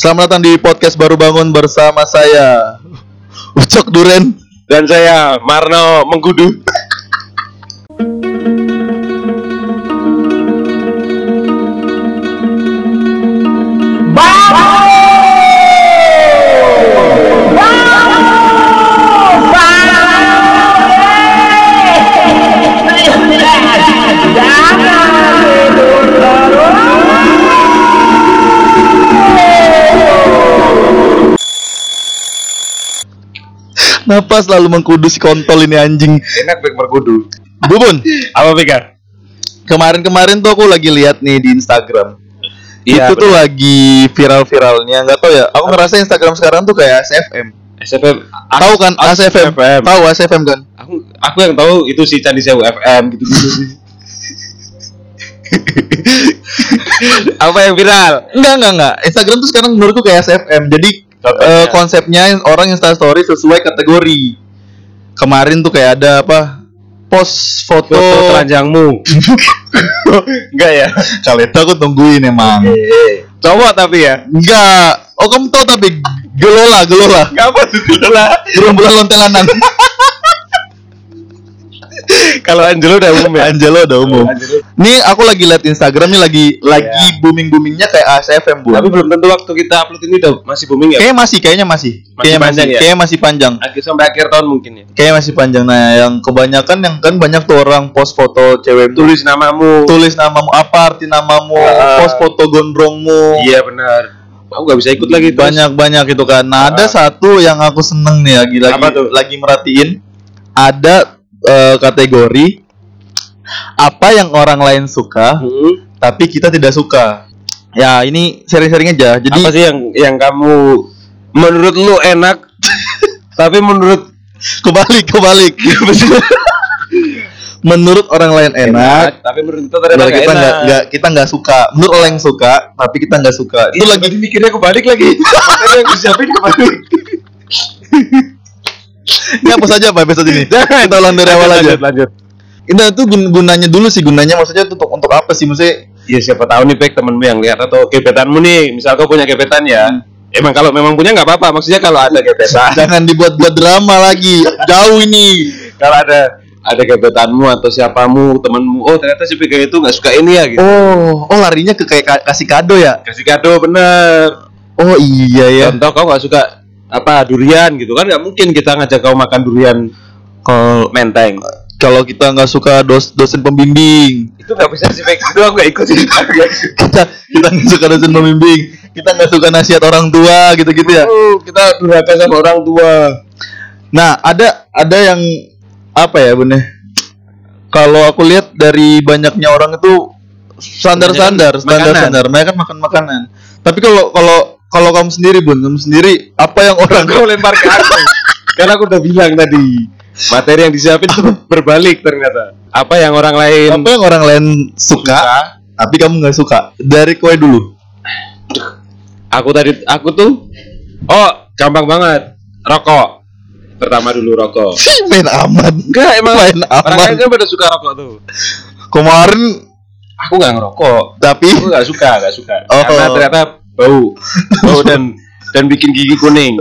Selamat datang di podcast baru bangun bersama saya Ucok Duren dan saya Marno Mengkudu. Kenapa selalu mengkudu si kontol ini anjing Enak baik berkudu. Bubun Apa Pika? Kemarin-kemarin tuh aku lagi lihat nih di Instagram Iya, Itu tuh lagi viral-viralnya Gak tau ya Aku ngerasa Instagram sekarang tuh kayak SFM SFM. Tahu kan ASFM FM. Tahu ASFM kan Aku aku yang tahu itu si Candi Sewu FM gitu gitu. Apa yang viral? Enggak, enggak, enggak. Instagram tuh sekarang menurutku kayak SFM. Jadi Eh, konsepnya orang Insta story sesuai kategori. Kemarin tuh kayak ada apa? Post foto, Foto telanjangmu. Enggak ya? Kali itu aku tungguin emang. Cowok tapi ya. Enggak. Oh, kamu tahu tapi gelola, gelola. Kapan tuh lah? Gerombolan lontelanan. Kalau Angelo udah umum ya. Angelo udah umum. Nih aku lagi lihat Instagram nih lagi lagi booming boomingnya kayak ASFM bu. Tapi belum tentu waktu kita upload ini udah masih booming ya. Kayaknya masih, kayaknya masih. Masih Kayaknya panjang masih, ya? kayaknya masih panjang. Akhir sampai akhir tahun mungkin ya. Kayaknya masih panjang. Nah, yang kebanyakan yang kan banyak tuh orang post foto cewek Tulis namamu. tulis namamu apa arti namamu Ah. post foto gondrongmu Iya benar. Aku nggak bisa ikut lagi terus. banyak banyak itu kan nah ada Ah. satu yang aku seneng nih lagi lagi lagi merhatiin ada eh, kategori apa yang orang lain suka Hmm. tapi kita tidak suka ya ini sharing-sharing aja jadi Apa sih yang yang kamu menurut lu enak tapi menurut kebalik kebalik menurut orang lain enak tapi menurut kita ternyata Menurut kita enak. nggak nggak kita nggak suka menurut orang yang suka tapi kita nggak suka itu Itu lagi mikirnya kebalik lagi. Makanya yang disiapin kebalik. Ini apa saja pak episode ini kita ulang dari awal aja Lanjut, lanjut. Ini tuh gun- gunanya dulu sih gunanya maksudnya untuk untuk apa sih maksudnya? Ya siapa tahu nih Pek temenmu yang lihat atau gebetanmu nih, misal kau punya gebetan ya. Emang kalau memang punya nggak apa-apa, maksudnya kalau ada gebetan, Jangan dibuat-buat drama lagi. Jauh ini. kalau ada ada gebetanmu atau siapamu, temenmu, oh ternyata si Pek itu nggak suka ini ya gitu. Oh, oh larinya ke kayak ka- kasih kado ya? Kasih kado bener. Oh iya ya. Contoh kau nggak suka apa durian gitu kan nggak mungkin kita ngajak kau makan durian Kalau menteng. kalau kita nggak suka dos dosen pembimbing, Itu nggak bisa sih. Itu aku nggak ikut sih. kita kita nggak suka dosen pembimbing, kita nggak suka nasihat orang tua gitu-gitu ya. Oh, kita durhaka sama orang tua. Nah, ada ada yang apa ya, Bun? ya? Kalau aku lihat dari banyaknya orang itu standar-standar, Kebanyakan standar-standar. Mereka kan makan makanan. Tapi kalau kalau kalau kamu sendiri, Bun, kamu sendiri apa yang orang Kau lempar ke aku. Karena aku udah bilang tadi materi yang disiapin itu berbalik ternyata. Apa yang orang lain apa yang orang lain suka, tapi kamu nggak suka? Dari kue dulu. Aku tadi aku tuh oh gampang banget rokok. Pertama dulu rokok. Main aman. Enggak emang Main orang lain aman. kan pada suka rokok tuh. Kemarin Aku nggak ngerokok. tapi Aku nggak suka, nggak suka. Oh. Karena ternyata bau, bau dan dan bikin gigi kuning.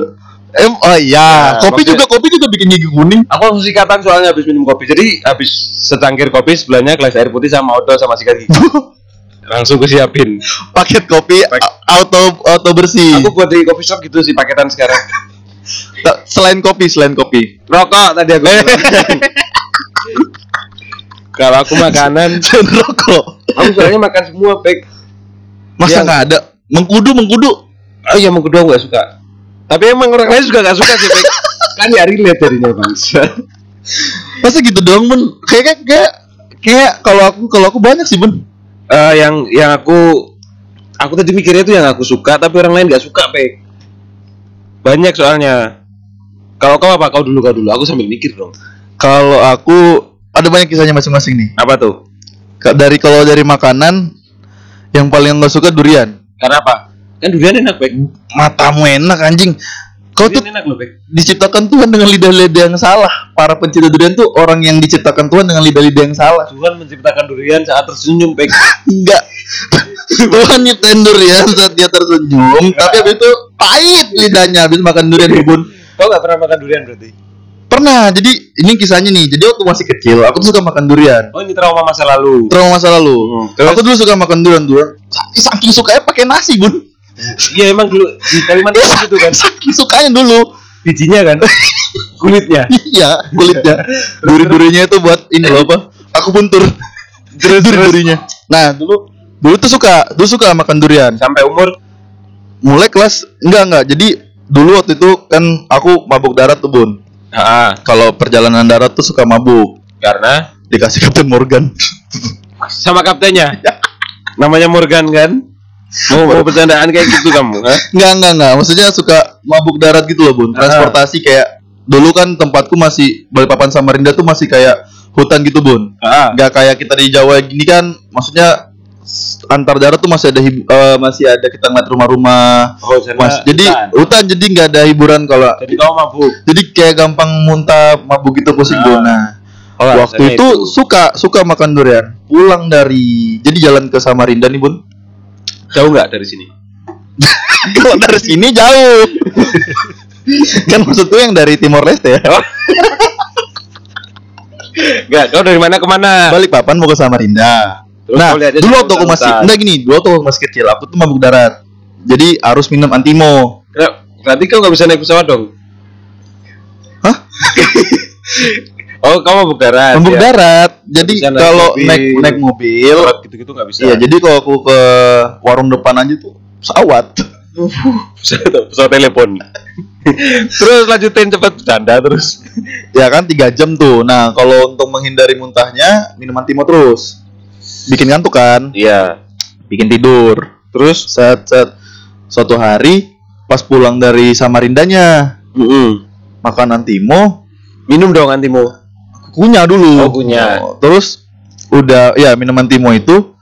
em oh iya, Nah, kopi maksudnya- juga kopi juga bikin gigi kuning. Aku langsung sikatan soalnya habis minum kopi. Jadi habis secangkir kopi sebelahnya gelas air putih sama odol sama sikat gigi. Langsung gue siapin. Paket kopi Pak- auto auto bersih. Aku buat di coffee shop gitu sih paketan sekarang. Ta- selain kopi, selain kopi. Rokok tadi aku. Kalau aku makanan, rokok. aku soalnya makan semua, Pek. Masa nggak ada? Mengkudu, mengkudu. Oh iya, mau kedua gak suka. Tapi emang orang lain juga gak suka sih, kan ya relate jadinya bangsa. Masa gitu dong, Bun? Kayak kayak kayak kalau aku kalau aku banyak sih, Bun. Eh, yang yang aku aku tadi mikirnya itu yang aku suka tapi orang lain gak suka, Pek. Banyak soalnya. Kalau kau apa? Kau dulu, kau dulu. Aku sambil mikir dong. Kalau aku ada banyak kisahnya masing-masing nih. Apa tuh? Dari kalau dari makanan yang paling nggak suka durian. Karena apa? Kan durian enak, Pek. Matamu enak anjing. Kau tuh Durian enak loh, Pek. diciptakan Tuhan dengan lidah-lidah yang salah. Para pencinta durian tuh orang yang diciptakan Tuhan dengan lidah-lidah yang salah. Tuhan menciptakan durian saat tersenyum, Pek. Enggak. Tuhan nyiptain durian saat dia tersenyum, tapi habis itu pahit lidahnya habis makan durian bun. Kau nggak pernah makan durian berarti? Pernah, jadi ini kisahnya nih. Jadi waktu masih kecil, aku tuh suka makan durian. Oh ini trauma masa lalu. Trauma masa lalu. Hmm? Aku dulu suka makan durian durian. Saking sukanya pakai nasi bun. Iya emang dulu di Kalimantan gitu kan. Saking sukanya dulu. Bijinya kan, kulitnya. Iya, kulitnya. Duri-durinya itu buat ini loh apa? Aku puntur. Duri-durinya. Nah, dulu dulu tuh suka, dulu suka makan durian. Sampai umur Mulai kelas enggak enggak. Jadi dulu waktu itu kan aku mabuk darat tuh, Bun. Ah, Kalau perjalanan darat tuh suka mabuk. karena Dikasih Kapten Morgan. sama kaptennya. Namanya Morgan kan? Mau, mau bercandaan kayak gitu kamu, ha? Enggak enggak enggak. Maksudnya suka mabuk darat gitu loh, Bun. Transportasi kayak dulu kan tempatku masih Balikpapan Samarinda tuh masih kayak hutan gitu, Bun. Ah, nggak kayak kita di Jawa gini kan maksudnya antar daerah tuh masih ada eh, masih ada kita ngeliat rumah-rumah Oh, mas jadi hutan. hutan jadi nggak ada hiburan kalau Jadi kau mabuk. jadi kayak gampang muntah mabuk gitu pusing Ah. nah Oh, waktu alasannya itu, suka suka makan durian pulang dari jadi jalan ke Samarinda nih bun jauh nggak dari sini? kalau dari sini jauh kan maksudku yang dari Timor Leste ya. Enggak, kau dari mana ke mana? balik papan mau ke Samarinda Terus nah dulu waktu aku masih enggak gini dulu waktu aku masih kecil aku tuh mabuk darat jadi harus minum antimo Kenapa? Berarti kau nggak bisa naik pesawat dong? Hah? Oh, kau mabuk darat. mabuk ya? darat jadi kalau naik naik mobil gitu-gitu nggak bisa. iya jadi kalau aku ke warung depan aja tuh pesawat pesawat, pesawat telepon. terus lanjutin cepat bercanda terus. ya kan tiga jam tuh nah kalau untuk menghindari muntahnya minum antimo terus bikin ngantuk kan Iya. bikin tidur Terus? saat saat suatu hari pas pulang dari Samarindanya Mm makan antimo Minum dong antimo. kunyah dulu. Oh, kunyah. Oh, terus udah ya minuman timo itu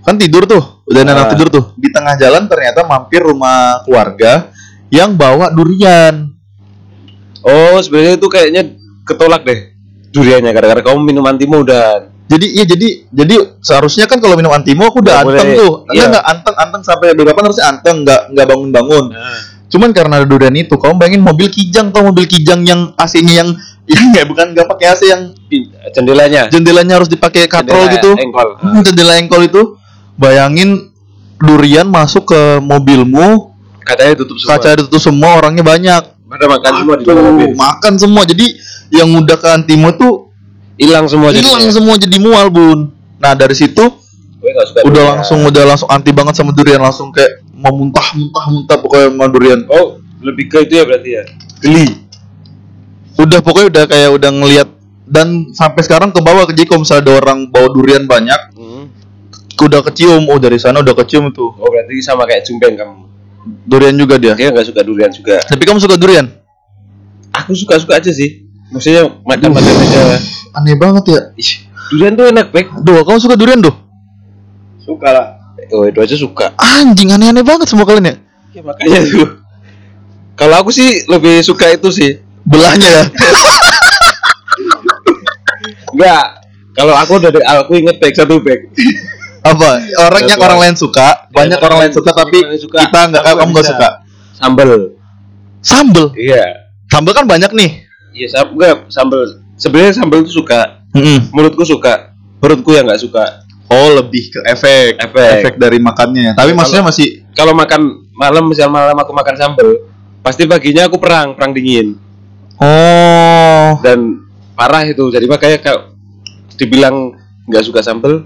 kan tidur tuh, udah Ah. tidur tuh. Di tengah jalan ternyata mampir rumah keluarga yang bawa durian. Oh, sebenarnya itu kayaknya ketolak deh duriannya gara-gara kamu minum antimo udah. Jadi iya jadi jadi seharusnya kan kalau minum antimo aku udah Nggak anteng boleh. tuh. Iya. Enggak anteng anteng sampai beberapa harusnya anteng enggak enggak bangun-bangun. Cuman karena ada durian itu, kamu bayangin mobil kijang tau mobil kijang yang AC-nya yang yang nggak bukan nggak pakai AC yang Jendelanya. jendelanya harus dipakai katrol Jendela gitu. Engkol. Hmm, jendela engkol itu bayangin durian masuk ke mobilmu Katanya tutup semua. kaca ditutup semua orangnya banyak Pada makan semua di mobil. Makan semua jadi yang udah ke antimo tuh Hilang semua hilang semua jadi mual bun nah dari situ Gue suka udah durian. langsung udah langsung anti banget sama durian langsung kayak mau muntah muntah muntah pokoknya sama durian Oh, lebih ke itu ya berarti ya. geli udah pokoknya udah kayak udah ngelihat dan sampai sekarang ke bawah jadi kalau misalnya ada orang bawa durian banyak Hmm. udah kecium oh dari sana udah kecium tuh Oh, berarti sama kayak jumpeng kamu. durian juga dia Dia nggak suka durian juga. tapi kamu suka durian Aku suka-suka aja sih. Maksudnya makan-makan aja. aneh banget ya Ih, durian tuh enak, Bek. Duh, kamu suka durian tuh? Suka lah. Oh, itu aja suka. Anjing aneh-aneh banget semua kalian ya. Ya makanya tuh. Kalau aku sih lebih suka itu sih. Belahnya ya. Enggak. Kalau aku dari aku inget back satu back. Apa? Orang yang orang lain suka, banyak orang lain suka tapi suka. kita nggak kamu nggak suka. Sambel. Sambel. Iya. Sambel kan banyak nih. Iya, sam enggak sambel. Sebenarnya sambel itu suka. Menurutku suka. Perutku yang nggak suka. Oh, lebih ke efek. Efek. dari makannya. Tapi Kalau- maksudnya masih Kalau makan malam misal malam aku makan sambel, pasti paginya aku perang, perang dingin. Oh. Dan parah itu. Jadi makanya kalau dibilang nggak suka sambel,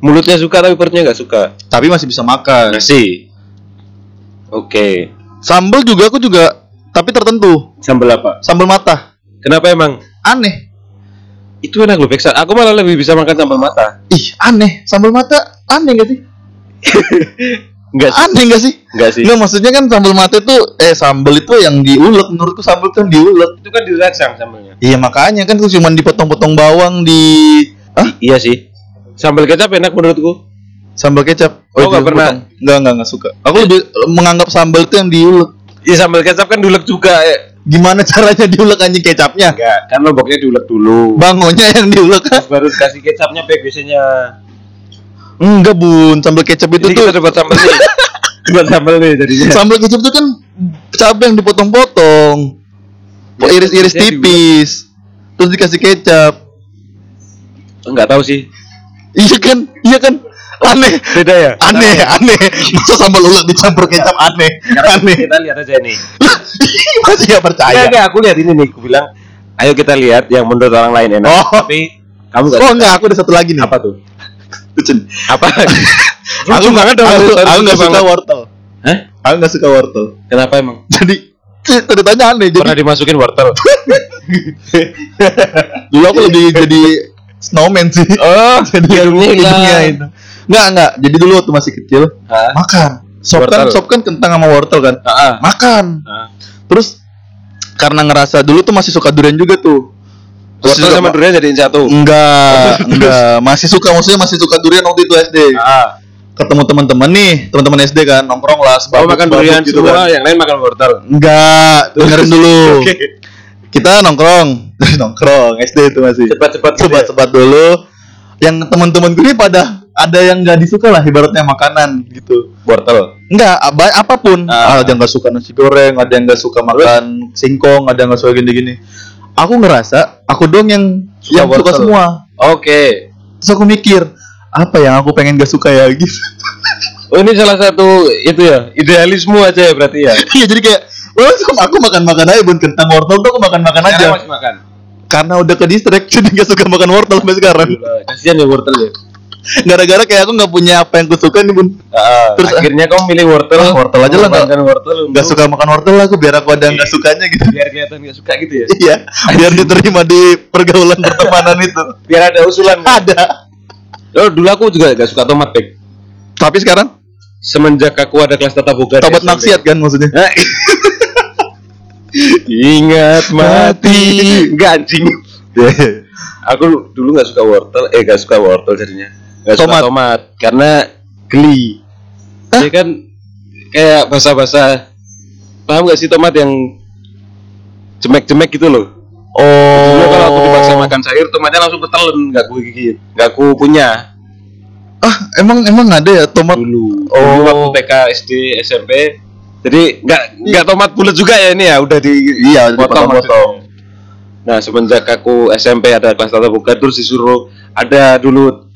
mulutnya suka tapi perutnya nggak suka. Tapi masih bisa makan. Nasi. Oke. Sambel juga aku juga tapi tertentu. Sambel apa? Sambel mata. Kenapa emang? Aneh. Itu enak loh, Beksa. Aku malah lebih bisa makan sambal mata. Ih, aneh. Sambel mata aneh gak sih? Enggak sih. Aneh gak sih? Enggak sih. Nggak maksudnya kan sambal mata itu eh sambal itu yang diulek menurutku sambal itu yang diulek. Itu kan dirangsang sambalnya. Iya makanya kan itu cuma dipotong-potong bawang di ah Iya sih. Sambal kecap enak menurutku. sambal kecap. Oh, itu pernah? potong. Nggak nggak nggak suka. Aku lebih menganggap sambal itu yang diulek. Iya sambal kecap kan diulek juga. Eh. Gimana caranya diulek anjing kecapnya? Enggak, kan lomboknya diulek dulu. Bangonya yang diulek. Terus baru dikasih kecapnya biasanya. Enggak bun, sambal kecap itu Ini tuh kita dapat sambal nih. Dapat sambal nih jadinya. sambal kecap itu kan cabai yang dipotong-potong, Ya, iris-iris jadi tipis, terus dikasih kecap. Enggak tahu sih. Iya kan, iya kan, aneh, Beda ya? aneh, aneh. Masa sambal ulat dicampur kecap aneh, aneh. Kita lihat aja nih. Masih gak percaya? Enggak, enggak, aku lihat ini nih, aku bilang, ayo kita lihat yang menurut orang lain enak. Oh. Tapi kamu enggak Oh enggak, aku ada satu lagi nih. apa tuh? Apa? aku banget dong, Aku, aku nggak suka wortel. Hah? Aku nggak suka wortel. Kenapa emang? Jadi ceritanya aneh. Jadi Pernah dimasukin wortel? dulu aku lebih jadi snowman sih. Oh, jadi jarumnya hilang. hidungnya itu. Enggak enggak. Jadi dulu waktu masih kecil Hah? makan. Sop kan, Wortel. sop kan kentang sama wortel kan. Heeh. Makan. Terus karena ngerasa dulu tuh masih suka durian juga tuh. Wortel juga sama ma- durian jadiin satu. Enggak, enggak. Masih suka maksudnya masih suka durian waktu itu SD. Heeh. Ketemu teman-teman nih, teman-teman SD kan nongkrong lah Oh, sebabut- makan durian gitu semua, kan. yang lain makan wortel. Enggak, dengerin dulu. Oke. Kita nongkrong, nongkrong SD itu masih. Cepat-cepat gitu ya? Sebat-sebat dulu. Yang teman-teman gue pada ada yang nggak disuka lah ibaratnya makanan gitu. Wortel. Enggak, apa apa pun. Ah. Ada yang nggak suka nasi goreng, ada yang nggak suka makan singkong, ada yang nggak suka gini-gini. Aku ngerasa aku dong yang Suka yang suka wortel. semua. Oke. Terus aku mikir, apa yang aku pengen gak suka ya gitu. Oh, ini salah satu itu ya, idealisme aja ya berarti ya. Iya, jadi kayak Wah, aku makan-makan aja bun kentang wortel tuh aku makan-makan aja. Masih makan. Karena udah ke distract jadi gak suka makan wortel sampai sekarang. Kasihan ya wortel ya. Gara-gara kayak aku nggak punya apa yang kusuka nih bun. Terus Terus, akhirnya kamu milih wortel. Ah, wortel aja lah, nggak- Makan wortel. Gak suka makan wortel lah aku biar aku ada yang gak sukanya gitu. biar kelihatan nggak suka gitu ya. Iya, biar diterima di pergaulan pertemanan itu. Biar ada usulan. Ada. Oh, dulu aku juga gak suka tomat, Pek. Tapi sekarang Semenjak aku ada kelas tata boga. di tobat maksiat kan maksudnya. Hah? Ingat mati. Enggak anjing. Aku dulu nggak suka wortel, eh nggak suka wortel jadinya. Nggak suka Tomat. karena geli. Hah? Dia kan kayak basah-basah. Paham gak sih tomat yang jemek-jemek gitu loh? Oh. Dulu kalau aku dipaksa makan sayur, tomatnya langsung ketelen, nggak aku gigit, nggak aku punya Ah, emang emang ada ya tomat? dulu. Oh. Dulu waktu TK, SD, SMP. Jadi nggak nggak tomat bulat juga ya ini ya, udah di Iya, potong dipotong-potong. Nah semenjak aku SMP ada kelas tata boga terus disuruh ada dulu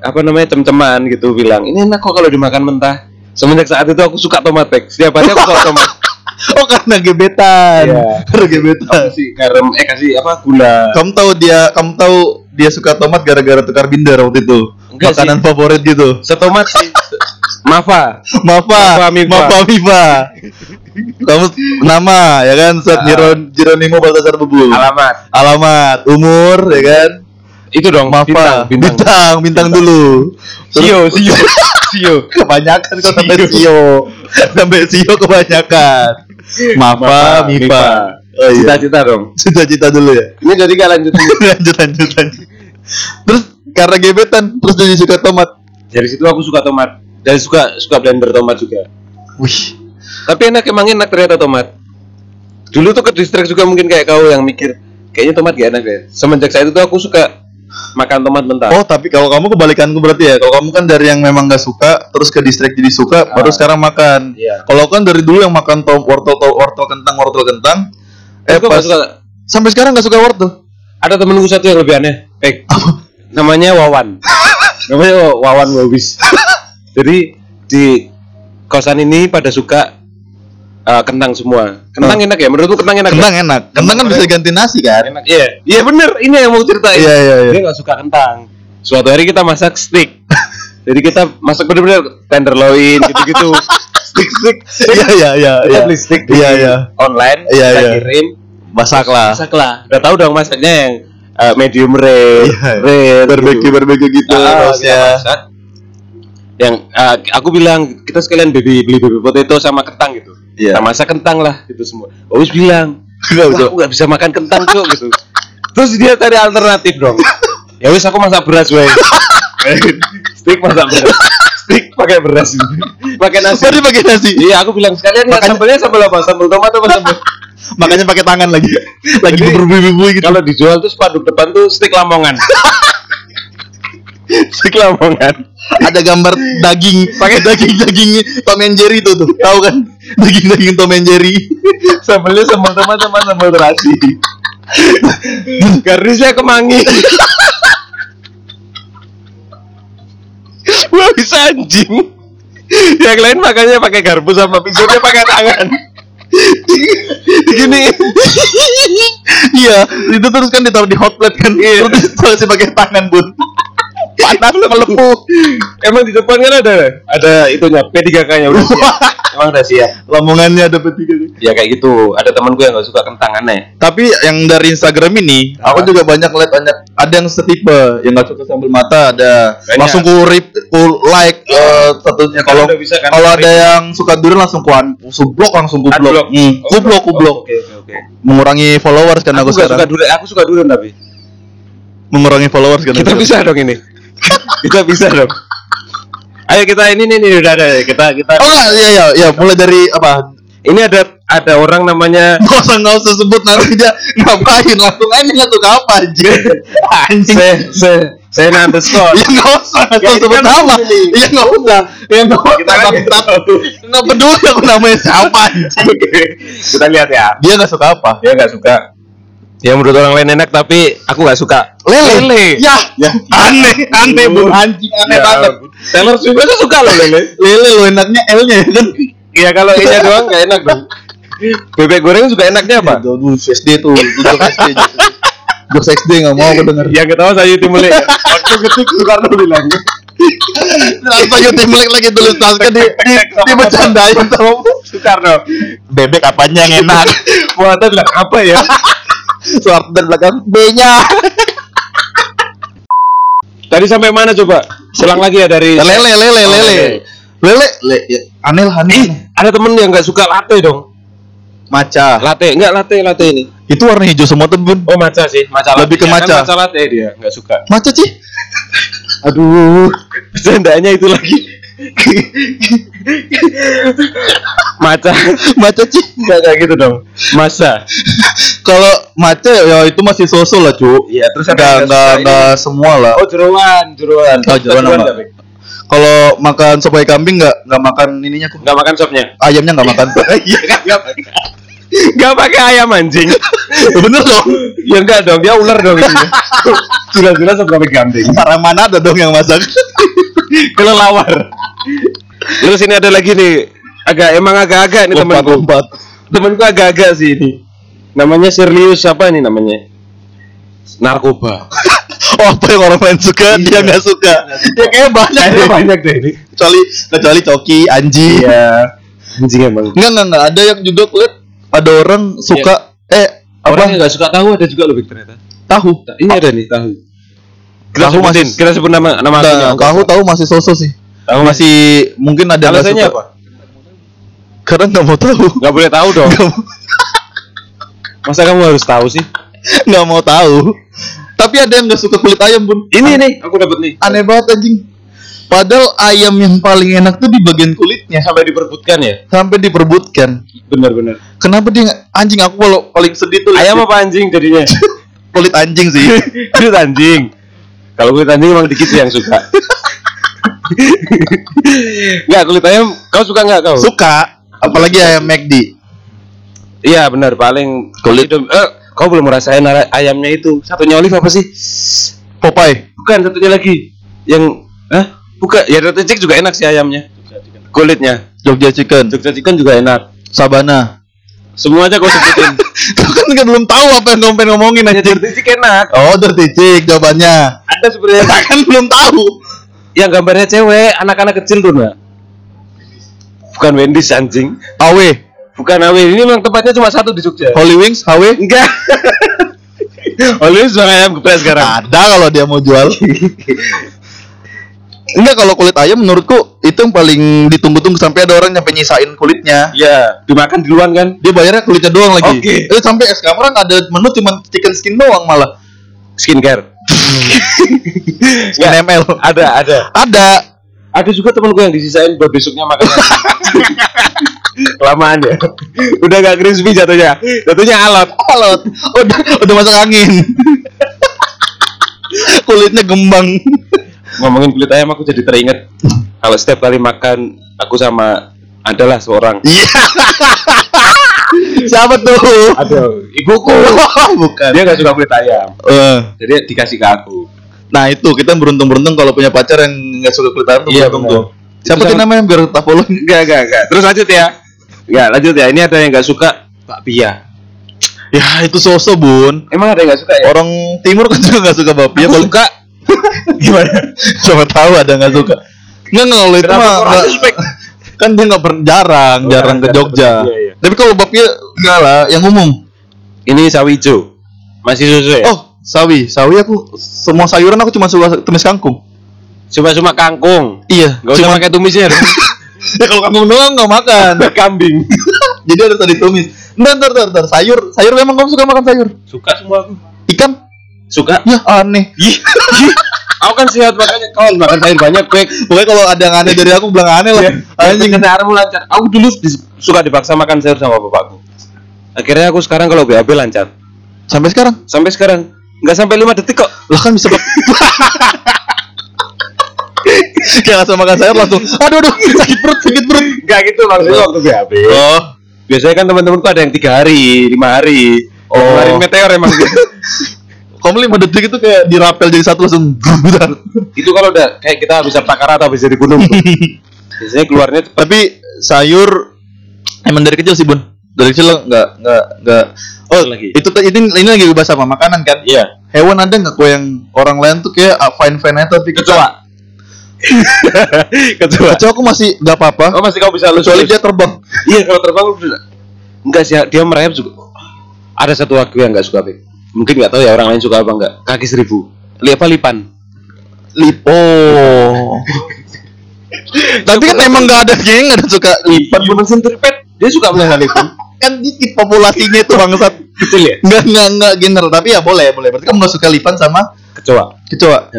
apa namanya cem-ceman gitu bilang ini enak kok kalau dimakan mentah. Semenjak saat itu aku suka tomat Pek. Setiap hari aku suka tomat. Oh karena gebetan. Iya. Karena gebetan. kasih garam eh kasih apa gula. Kamu tahu dia, kamu tahu dia suka tomat gara-gara tukar binder waktu itu. Enggak Makanan favorit gitu. Setomat sih. Mafa. Mafa, Mafa Mifa. Mafa Mifa. Kamu nama ya kan, Set Ah. Jeron Jeronimo Baltasar Bebul. Alamat. Alamat, umur ya kan. Itu dong. Mafa, Bintang. bintang. bintang, bintang dulu. Sio, sio, sio. kebanyakan kok sampai Sio. Sampai Sio kebanyakan. Mafa, Mifa. Oh iya. Cita-cita dong. Cita-cita dulu ya. Ini jadi gak lanjut. lanjut lanjut lanjut. Terus karena gebetan terus jadi suka tomat. Dari situ aku suka tomat. Dan suka suka blender tomat juga. Wih. Tapi enak emang enak ternyata tomat. Dulu tuh ke distrik juga mungkin kayak kau yang mikir kayaknya tomat gak enak ya. Semenjak saat itu aku suka makan tomat mentah. Oh tapi kalau kamu kebalikanku berarti ya. Kalau kamu kan dari yang memang gak suka terus ke distract jadi suka Ah. baru sekarang makan. Iya. Kalau kan dari dulu yang makan tom wortel to- wortel kentang wortel kentang. Eh Aku pas suka. sampai sekarang gak suka wortel. Ada temenku satu yang lebih aneh. Eh, namanya Wawan. namanya Wawan Wawis. Jadi di kosan ini pada suka eh, kentang semua. Kentang enak ya? Menurutku kentang enak. Kentang ya? enak. Kentang kan bisa ganti nasi kan. Enak. Iya. Iya bener. Ini yang mau ceritain. Iya iya iya. Dia nggak suka kentang. Suatu hari kita masak steak. Jadi kita masak bener-bener tenderloin gitu-gitu. Stick-stick. Iya iya iya. Kita iya. beli stick di Iya iya. online. Iya, kita iya. kirim. Masak lah. Masak lah. Udah tahu dong masaknya yang eh, medium rare, Iya. rare, Barbecue gitu. barbecue gitu Ah, kita masak. Yang eh, aku bilang kita sekalian baby beli baby potato sama kentang gitu. Iya. Kita masak kentang lah gitu semua. Owis bilang, Wah, aku gak bisa makan kentang cok gitu. Terus dia cari alternatif dong. Ya wis aku masak beras wae. Steak masak beras. Steak pakai beras. pakai nasi. Tadi pakai nasi. Iya, aku bilang sekalian ya Makanya- sambelnya sambal apa? Sambal tomat apa sambal? Makanya pakai tangan lagi. Lagi berbumbu-bumbu gitu. Kalau dijual tuh spanduk depan tuh steak lamongan. Steak Lamongan. ada gambar daging pakai daging daging Tom and Jerry tuh tuh tahu kan daging daging Tom and Jerry Sambelnya sambal tomat sama sambal terasi. Garisnya kemangi. Wah bisa anjing. Yang lain makannya pakai garpu sama pisaunya pakai tangan. Gini. iya itu terus kan ditaruh di hot plate kan terus masih pakai tangan bun panas melepuh Emang di depan kan ada ada itunya P3K-nya udah siap. Emang udah siap. lamongannya ada petiga Ya kayak gitu. Ada teman gue yang gak suka kentang aneh. tapi yang dari Instagram ini aku juga banyak lihat banyak ada yang setipe yang nggak suka sambal mata ada Banyak. langsung ku rip ku like eh, satunya kalau udah bisa kan, kalau ada yang suka durian langsung ku un- ku blok langsung ku blok hmm, ku blok ku blok Oke oke oke. mengurangi followers kan Aku aku, gak suka sekarang durian. Aku suka durian tapi. mengurangi followers kan Kita bisa dong ini. Kita bisa dong. Ayo kita ini nih nih udah ada kita kita. oh enggak ya ya ya mulai dari apa Ini ada ada orang namanya nggak usah nggak usah sebut nanti dia ngapain langsung aja nggak tuh apa aja anjing se se saya underscore. ya nggak usah nggak usah Ya, sebut nama ya nggak usah ya nggak usah Kita kan bangsat. nggak peduli aku namanya siapa anjing kita lihat ya. dia nggak suka apa Dia nggak suka. Ya menurut orang lain enak tapi aku nggak suka. lele ya Ya. aneh aneh bu anjing aneh Ya banget. Taylor Swift aja suka loh lele. lele lo enaknya L nya ya kan Iya kalau ini doang nggak enak dong. Bebek goreng juga enaknya apa? Aduh, SD tuh, jokes SD. Jokes SD nggak mau aku denger. Yang ketawa saya Timule. Waktu kecil Soekarno bilang. Langsung aja timlek lagi tulis naskah di di di bercandain sama Soekarno. bebek apanya yang enak. Muatan bilang apa ya? Soeharto dari belakang B-nya. Tadi sampai mana coba? Ulang lagi ya dari Lele lele lele. Lele le ya. aneh lah aneh. Ih, ada temen yang nggak suka latte dong. Maca. Latte, enggak latte latte ini. Itu warna hijau semua tuh, Bun. Oh maca sih, maca latte. Lebih ke Ya, kan maca. maca latte dia nggak suka. Maca sih. Aduh, bercandanya itu lagi. Maca, Maca sih. nggak kayak gitu dong. Masa. Kalau maca ya itu masih sosok lah, Cuk. Iya, terus ada ini. enggak semua lah. Oh jeruan, jeruan. Oh, jeruan apa? Kalau makan sop ayam kambing nggak nggak makan ininya kok. Nggak makan sopnya. Ayamnya nggak makan. Iya nggak pakai. Nggak pakai ayam anjing. Bener dong. ya enggak dong, dia ular dong ini. Jelas-jelas seberapa gandeng. Orang mana ada dong yang masak? Kelelawar. Terus ini ada lagi nih, agak emang agak-agak nih temanku. Lompat-lompat. Temanku agak-agak sih ini. Namanya Serlius siapa ini namanya? Narkoba. Oh, apa yang orang lain suka Iya. dia nggak suka. Ya kayak banyak deh. banyak deh ini. Kecuali kecuali Coki, Anji. Iya. Anjing emang. Enggak enggak enggak ada yang juga kulit ada orang suka eh apa Orang yang nggak suka tahu ada juga lebih ternyata. tahu. Ini ada nih tahu. Kita Tahu sebutin, masih- kita sebut nama nama Nah, aslinya. tahu tahu masih sosok sih. Tahu Masih mungkin ada Alasannya apa? Karena nggak mau tahu. Nggak boleh tahu dong. Masa kamu harus tahu sih? nggak mau tahu. Tapi ada yang nggak suka kulit ayam pun. Ini nih, aku dapat nih. Aneh banget anjing. Padahal ayam yang paling enak tuh di bagian kulitnya Sampai diperbutkan ya? sampai diperbutkan. Benar-benar. Kenapa dia anjing aku kalau paling sedih tuh Ayam apa anjing jadinya? kulit anjing sih. kulit anjing. Kalau kulit anjing emang dikit yang suka. Enggak, kulit ayam kau suka nggak kau? Suka, apalagi ayam McD. Iya benar paling Kulit. Eh, kau belum merasain ayamnya itu. Satunya olive apa sih? Popeye. Bukan satunya lagi. Yang Hah? Bukan, ya roti cik juga enak sih ayamnya. Kulitnya. Jogja Chicken, Jogja chicken juga enak. Sabana. Semua aja kau sebutin. Kau kan kan belum tahu apa yang kamu pengen ngomongin ya aja. roti cik enak. Oh, dirty chick jawabannya. Ada sebenarnya kan belum tahu. yang gambarnya cewek, anak-anak kecil tuh, Mbak. Bukan Wendy's anjing. HW, Bukan AW, ini memang tempatnya cuma satu di Jogja. Holy Wings, HW. Enggak. Oleh sudah ayam geprek sekarang. Ada kalau dia mau jual. Enggak kalau kulit ayam menurutku itu yang paling ditunggu-tunggu sampai ada orang nyampe nyisain kulitnya. Iya, dimakan duluan kan? Dia bayarnya kulitnya doang lagi. Oke. Eh sampai sekarang ada menu cuma chicken skin doang malah. Skincare. Skin ML. Ada, ada. Ada. Ada juga temen gue yang disisain buat besoknya makan. Kelamaan ya. Udah gak crispy jatuhnya. Jatuhnya alot. Alot. Udah udah masuk angin. kulitnya gembang. Ngomongin kulit ayam aku jadi teringat kalau setiap kali makan aku sama adalah seorang Iya. Siapa tuh? ada ibuku Bukan. dia nggak suka kulit ayam Eh, jadi dikasih ke aku nah itu kita beruntung-beruntung kalau punya pacar yang nggak suka kulit ayam tuh Iya, beruntung tuh. Siapa tuh sama- namanya biar tak follow? enggak enggak enggak terus lanjut ya enggak lanjut ya ini ada yang nggak suka bakpia Ya itu sosok bun. emang ada yang nggak suka ya Orang timur kan juga nggak suka bakpia. Kalau suka gimana? Coba tahu ada nggak suka. Nggak nggak kalau itu mah kan dia nggak pernah jarang Oh, jarang ke jarang, Jogja. iya, iya. Tapi kalau bakpia nggak lah yang umum. ini sawi hijau masih susu ya Oh sawi sawi aku semua sayuran aku cuma suka tumis kangkung. cuma cuma kangkung Iya. nggak usah cuma pakai tumisnya ya kalau kangkung doang nggak makan. kambing Jadi harus ada tumis. Ntar, ntar, ntar, ntar. Sayur, sayur memang kamu suka makan sayur. suka semua aku Ikan? Suka Ya aneh. Aku kan sehat makanya kau makan sayur banyak pek Pokoknya kalau ada yang aneh dari aku bilang aneh lah. anjing Anjing. kendaraan lancar aku dulu suka dipaksa makan sayur sama bapakku akhirnya aku sekarang kalau BAB lancar Sampai sekarang. sampai sekarang nggak sampai lima detik kok Lah kan bisa. Kayak langsung makan sayur langsung. Aduh, aduh, sakit perut, sakit perut. nggak gitu maksudnya waktu BAB Oh, biasanya kan teman-temanku ada yang tiga hari lima hari Oh. kemarin meteor emang kamu lima detik itu kayak dirapel jadi satu langsung. Itu kalau udah kayak kita habis Takara atau habis dari gunung biasanya keluarnya cepet Tapi sayur emang dari kecil sih bun. Dari kecil nggak nggak nggak. Oh, Lagi. itu ini ini lagi bahas sama makanan kan? iya Hewan ada nggak kok yang orang lain tuh kayak fine fine aja tapi kecoa kecoa Kecoa aku masih nggak apa-apa. oh masih kau bisa lu Kecuali dia terbang. iya kalau terbang udah enggak sih dia merayap juga ada satu aku yang nggak suka Bek. Mungkin nggak tahu ya orang lain suka apa enggak kaki seribu lihat apa lipan Lip. Oh. Tapi kan emang nggak ada geng nggak ada suka lipan. human centipede dia suka melihara lipan Kan dikit populasinya itu bangsat. kecil ya Nggak nggak nggak general tapi ya boleh boleh. Berarti kamu nggak suka lipan sama kecoa kecoa.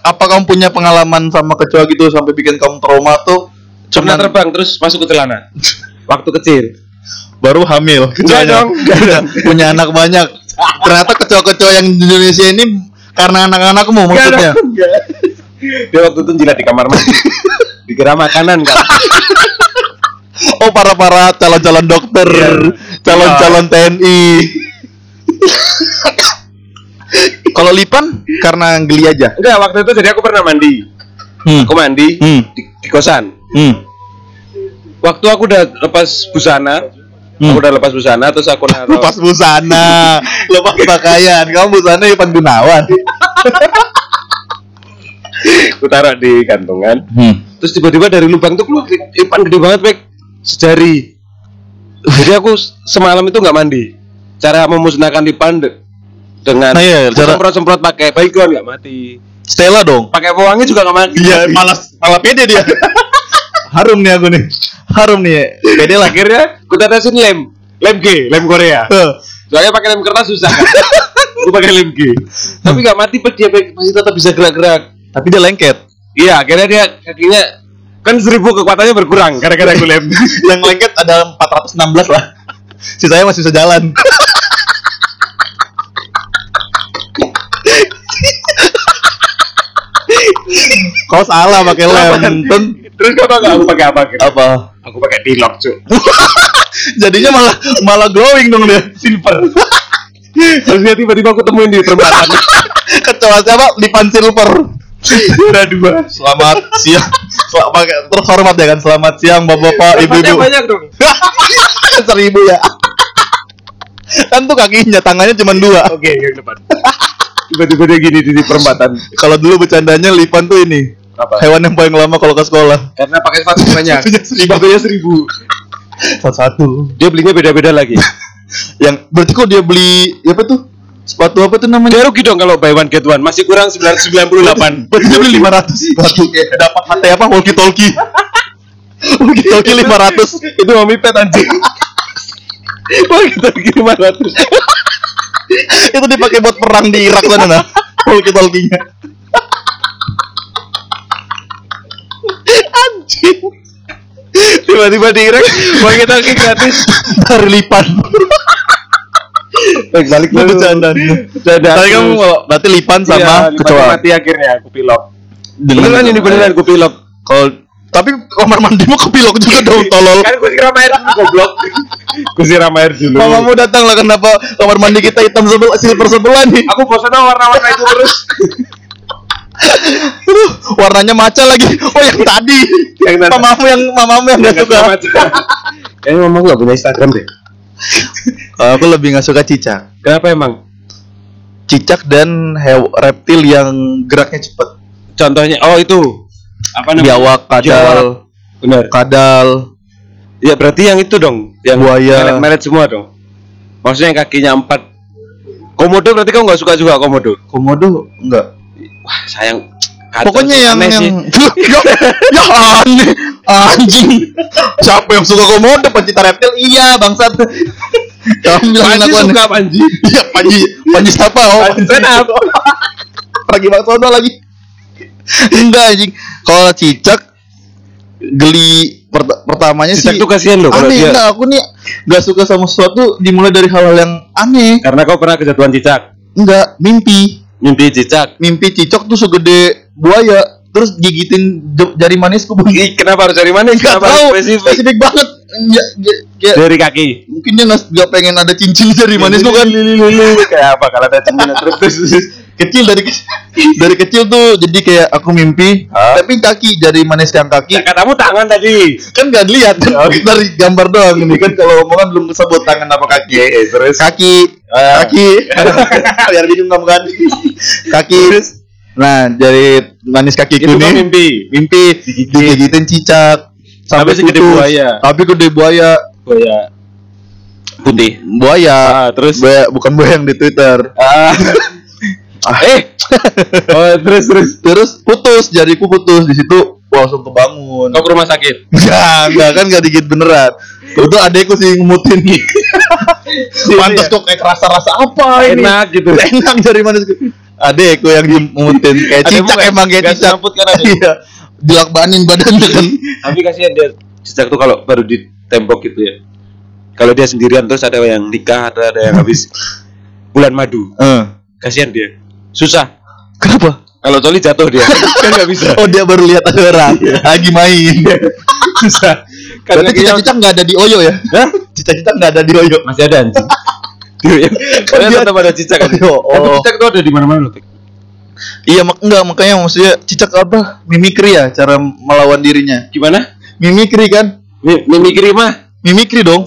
Apa kamu punya pengalaman sama kecoa gitu sampai bikin kamu trauma tuh? pernah Cuman terbang terus masuk ke celana waktu kecil baru hamil. Kecoanya. dong, enggak dong. punya anak banyak. Ternyata kecoa-kecoa yang di Indonesia ini karena anak-anakmu maksudnya. dia waktu itu jilat di kamar mandi dikira makanan kan Oh para-para calon-calon dokter, Iya. calon-calon TNI. Kalau lipan karena geli aja. enggak waktu itu jadi aku pernah mandi Hmm. aku mandi Hmm. di, di kosan Hmm. waktu aku udah lepas busana Hmm. aku udah lepas busana terus aku naruh Lepas busana, lepas pakaian. Kamu busana Ipan Gunawan. aku taruh di gantungan Hmm. terus tiba-tiba dari lubang tuh keluar ipan gede banget Bek sejari jadi aku semalam itu nggak mandi cara memusnahkan ipan de- dengan Nah, iya, cara- semprot-semprot pakai baygon nggak mati Stella dong. pakai pewangi juga nggak mati Iya, malas malah pede dia. Harum nih aku nih. Harum nih. Lah. akhirnya aku tetesin lem lem G lem Korea soalnya pakai lem kertas susah kan aku pakai lem G tapi nggak mati dia masih tetap bisa gerak-gerak Tapi dia lengket. iya akhirnya dia kakinya kan seribu kekuatannya berkurang gara-gara aku lem Yang lengket ada 416 lah. Sisanya masih bisa jalan. Kau salah pakai lem. Terus kau nggak aku pakai apa gitu apa? aku pakai dilok cuy Jadinya malah malah glowing dong dia. silver terus dia tiba-tiba aku temuin di perempatan Kecoa siapa? Lipan Silver. ada dua Selamat siang. Selamat terhormat ya kan. Selamat siang bapak-bapak, ibu-ibu. banyak dong Seribu ya. kan tuh kakinya, tangannya cuma dua. oke yang depan tiba-tiba dia gini di perempatan Kalau dulu bercandanya Lipan tuh ini apa hewan yang paling lama kalau ke sekolah. karena pakai sepatu banyak Sepatunya seribu. seribu Satu-satu. dia belinya beda-beda lagi Yang berarti kok dia beli apa tuh? Sepatu apa tuh namanya? dia rugi dong kalau buy one get one masih kurang 998 Berarti dia beli 500 sepatu. Dapat mate apa? Walkie talkie. walkie talkie 500. itu mami pet anjing Wah kita bikin 500 Itu dipakai buat perang di Irak sana nah. Walkie talkie-nya. Anjing Tiba-tiba di Irak Wah kita kayak gratis Dari Lipan. Baik balik Itu bercandanya. Bercanda Tadi kamu berarti Lipan sama Iya, kecoa. mati akhirnya aku pilok beneran ini beneran gue pilok Kalau tapi kamar mandimu kepilok juga dong tolol. kan gue siram air dulu goblok gue siram air dulu Mamamu datang lah kenapa kamar mandi kita hitam sebelah silver sebelah nih. aku bosan dong warna-warna itu terus Aduh, warnanya maca lagi. Oh yang tadi. Yang tadi. Mamamu yang mamamu yang gak suka. kayaknya mama gak punya Instagram deh Oh, aku lebih gak suka cicak. kenapa emang Cicak dan hew reptil yang geraknya cepet. contohnya oh itu apa namanya Biawak, kadal, benar kadal, ya berarti yang itu dong yang Buaya. meret semua dong maksudnya yang kakinya empat komodo berarti kamu nggak suka juga komodo komodo enggak. Wah sayang Kacau Pokoknya yang yang sih. ya, ya aneh anjing. Siapa yang suka komodo pecinta reptil? Iya, bangsat. Kamu bilang aku aneh. suka Panji Iya, Panji. Panji siapa? Oh, Panji Senap. Pergi Bang Sono lagi. Enggak anjing. Kalau cicak geli pert- pertamanya Cicak sih tuh kasihan loh aneh, dia enggak, aku nih gak suka sama sesuatu dimulai dari hal-hal yang aneh. karena kau pernah kejatuhan cicak Enggak, mimpi. Mimpi cicak. Mimpi cicak tuh segede buaya. Terus gigitin jari manisku bang. Kenapa harus dari mana Gak kenapa tahu, spesifik? Spesifik banget. Ya, ya, ya, dari kaki. mungkin dia nggak pengen ada cincin jari manisku kan. kayak apa kalau ada terus terus kecil dari dari kecil tuh jadi kayak aku mimpi Hah? tapi kaki jari manis yang kaki. Katamu tangan tadi. Kan gak dilihat kan dari gambar doang ini. Kan kalau omongan belum disebut tangan apa kaki. Terus kaki. Ah. kaki. Biar bingung kamu kan. Kaki. Nah jari manis kaki itu kan kuning mimpi. Mimpi. Digigitin. Cicak. Sampai segede buaya. tapi gede buaya. Buaya. Putih. Buaya. Ah, terus? buaya bukan buaya yang di twitter. Ah eh oh terus terus terus putus jariku putus di situ langsung kebangun kau ke rumah sakit Enggak, enggak kan enggak digigit beneran. Itu adekku sih ngumutin. Pantas kok kayak rasa-rasa apa ini? enak gitu Enak dari mana sih? Adekku yang ngumutin kayak cicak emang kayak cicak. seramput kan? Iya. Dilakbanin badannya kan. tapi kasihan dia cicak tuh kalau baru di tembok gitu ya kalau dia sendirian terus ada yang nikah ada ada yang habis bulan madu Eh. kasihan dia susah Kenapa? kalau coli jatuh dia kan nggak bisa Oh dia baru lihat ada orang lagi main. susah kan Berarti cicak-cicak nggak ada di Oyo ya? Hah? Cicak-cicak nggak ada di Oyo. masih ada anjing Kan Kalian dia- tetap ada cicak kan? Oh, Tapi oh. cicak itu ada di mana-mana loh. Iya mak enggak makanya maksudnya cicak apa? Mimikri ya cara melawan dirinya. Gimana? Mimikri kan? Mi- Mimikri mah Mimikri dong.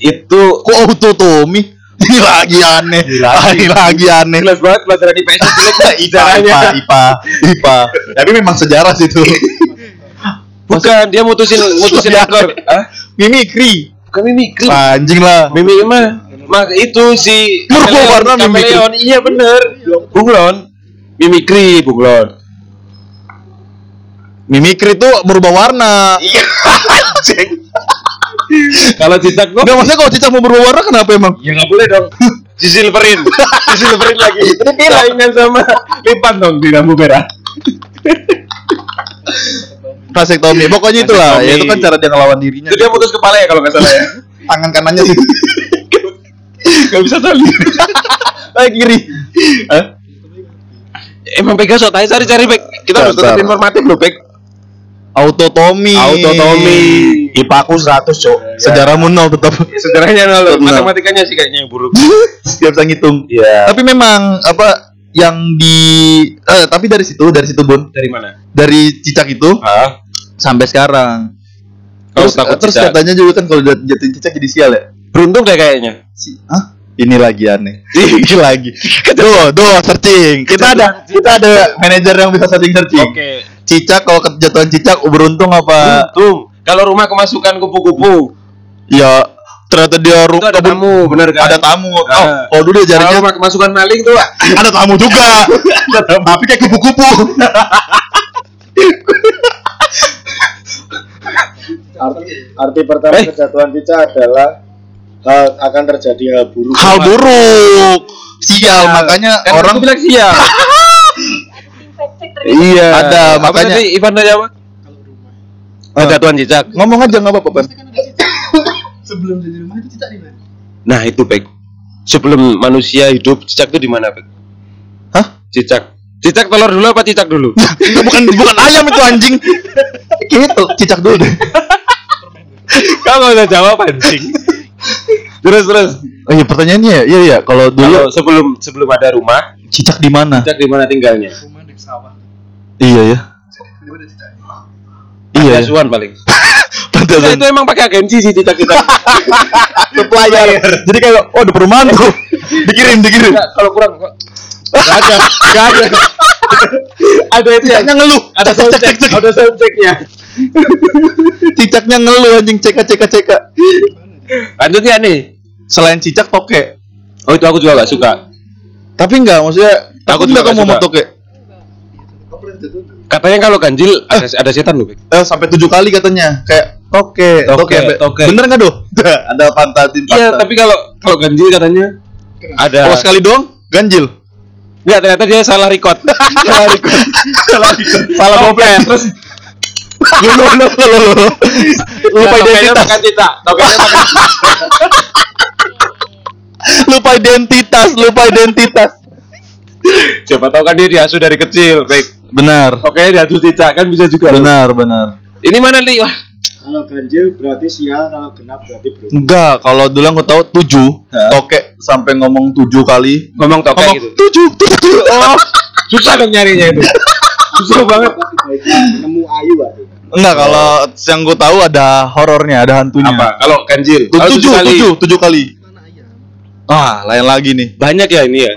itu Kok auto Tommy? Ini lagi aneh. Ini lagi aneh. jelas banget pelajaran IPS IPA. IPA, IPA, IPA. Tapi memang sejarah sih itu. Bukan dia mutusin mutusin Sejarah. ekor. Mimikri. Bukan mimikri. Anjing lah. Mimikri mah mah itu si kameleon, warna mimikri? Iya bener. Bunglon. Mimikri bunglon. Mimikri itu merubah warna. Iya. Kalau cicak gua Enggak maksudnya kalau cicak mau berubah warna kenapa emang? Ya nggak boleh dong. Si silverin, si silverin lagi. Saingan sama lipan dong di lampu merah. Vasektomi. Pokoknya itulah. Ya itu kan cara dia ngelawan dirinya. Itu dia putus kepala ya kalau nggak salah ya. tangan kanannya sih. Gak bisa tali. Ah kiri. Hah? Emang sok tanya cari-cari Peg. Kita harus tetap informatif loh Peg. Autotomi. Autotomi. IPA aku 100, Cok. Sejarahmu nol tetap. Sejarahnya nol. Matematikanya sih kayaknya yang buruk. Dia bisa ngitung. Iya. Tapi memang apa yang di eh tapi dari situ dari situ Bun Dari mana? dari cicak itu Ah. sampai sekarang Kalau terus, takut terus cicak. katanya juga kan kalau jat- jatuhin cicak jadi sial ya Beruntung kayak kayaknya. si ah ini lagi aneh ini lagi do do searching kita ada kita ada manajer yang bisa searching searching Oke. Cicak kalau kejatuhan cicak beruntung apa Beruntung. Kalau rumah kemasukan kupu-kupu, ya ternyata dia ru- ada kebun- tamu, bener kan? ada tamu oh, Ah. oh dulu Kalau jarinya rumah kemasukan maling tuh ada tamu juga tapi kayak kupu-kupu Arti, arti pertama Eh. kejatuhan cicak adalah hal akan terjadi hal buruk. hal buruk sial makanya Kan orang bilang sial. iya. Ada, Apa makanya- tadi Ivan tanya apa? Ah. Kejatuhan cicak. ngomong aja nggak apa-apa Pan. Sebelum jadi rumah itu cicak di mana? Nah itu Peg. Sebelum manusia hidup, cicak itu di mana hah Cicak. Cicak telur dulu apa cicak dulu? Itu bukan bukan ayam itu anjing. Tuh cicak dulu deh. Nggak usah jawab anjing. terus terus. Oh iya pertanyaannya ya, iya iya kalau dulu Kalau sebelum sebelum ada rumah, cicak di mana? cicak di mana tinggalnya? Iya ya. Iya. ya. Asuhan paling. Pantesan. itu emang pakai agensi sih cicak cicak. supplier. Jadi kayak oh di perumahan tuh. dikirim dikirim. Enggak, kalau kurang kok. Gak ada, gak ada. ada itu yang ngeluh. ada Cek, cek, soundcheck, cek, cek. ada soundchecknya. Cicaknya ngeluh anjing ceka ceka ceka. Lanjutnya nih. Selain cicak toke. Oh itu aku juga gak suka. Tapi enggak maksudnya Aku takut juga enggak kamu nggak mau suka. toke. Katanya kalau ganjil ada ada setan loh. Eh, sampai tujuh kali katanya kayak toke Toke, toke, toke. bener nggak doh ada pantatin Iya, tapi kalau kalau ganjil katanya ada. kalau sekali doang ganjil Enggak, ternyata dia salah record. salah record. salah salah Topeng. bopet terus lu lu lu lu lu lu lupa identitas bukan lupa identitas lupa identitas Siapa tahu kan dia diasuh dari kecil. Baik. benar Tokenya diasuh cicak kan bisa juga. loh. benar benar Ini mana nih? Wah, Kalau ganjil berarti sial, kalau genap berarti beruntung. enggak kalau dulu aku tahu tujuh toke sampai ngomong tujuh kali ngomong toke ngomong gitu. tujuh tujuh oh Susah dong nyarinya itu. Susah banget. Nemu ayu berarti. enggak kalau yang gue tahu ada horornya ada hantunya Apa? Kalau ganjil? Tujuh kali. tujuh tujuh kali ah lain lagi nih Banyak ya ini ya.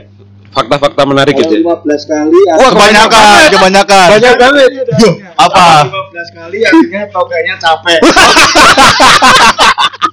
Fakta-fakta menarik gitu. ya. 15 kali Wah kebanyakan, kebanyakan. Banyak banget. Apa? 15 kali akhirnya tokenya capek.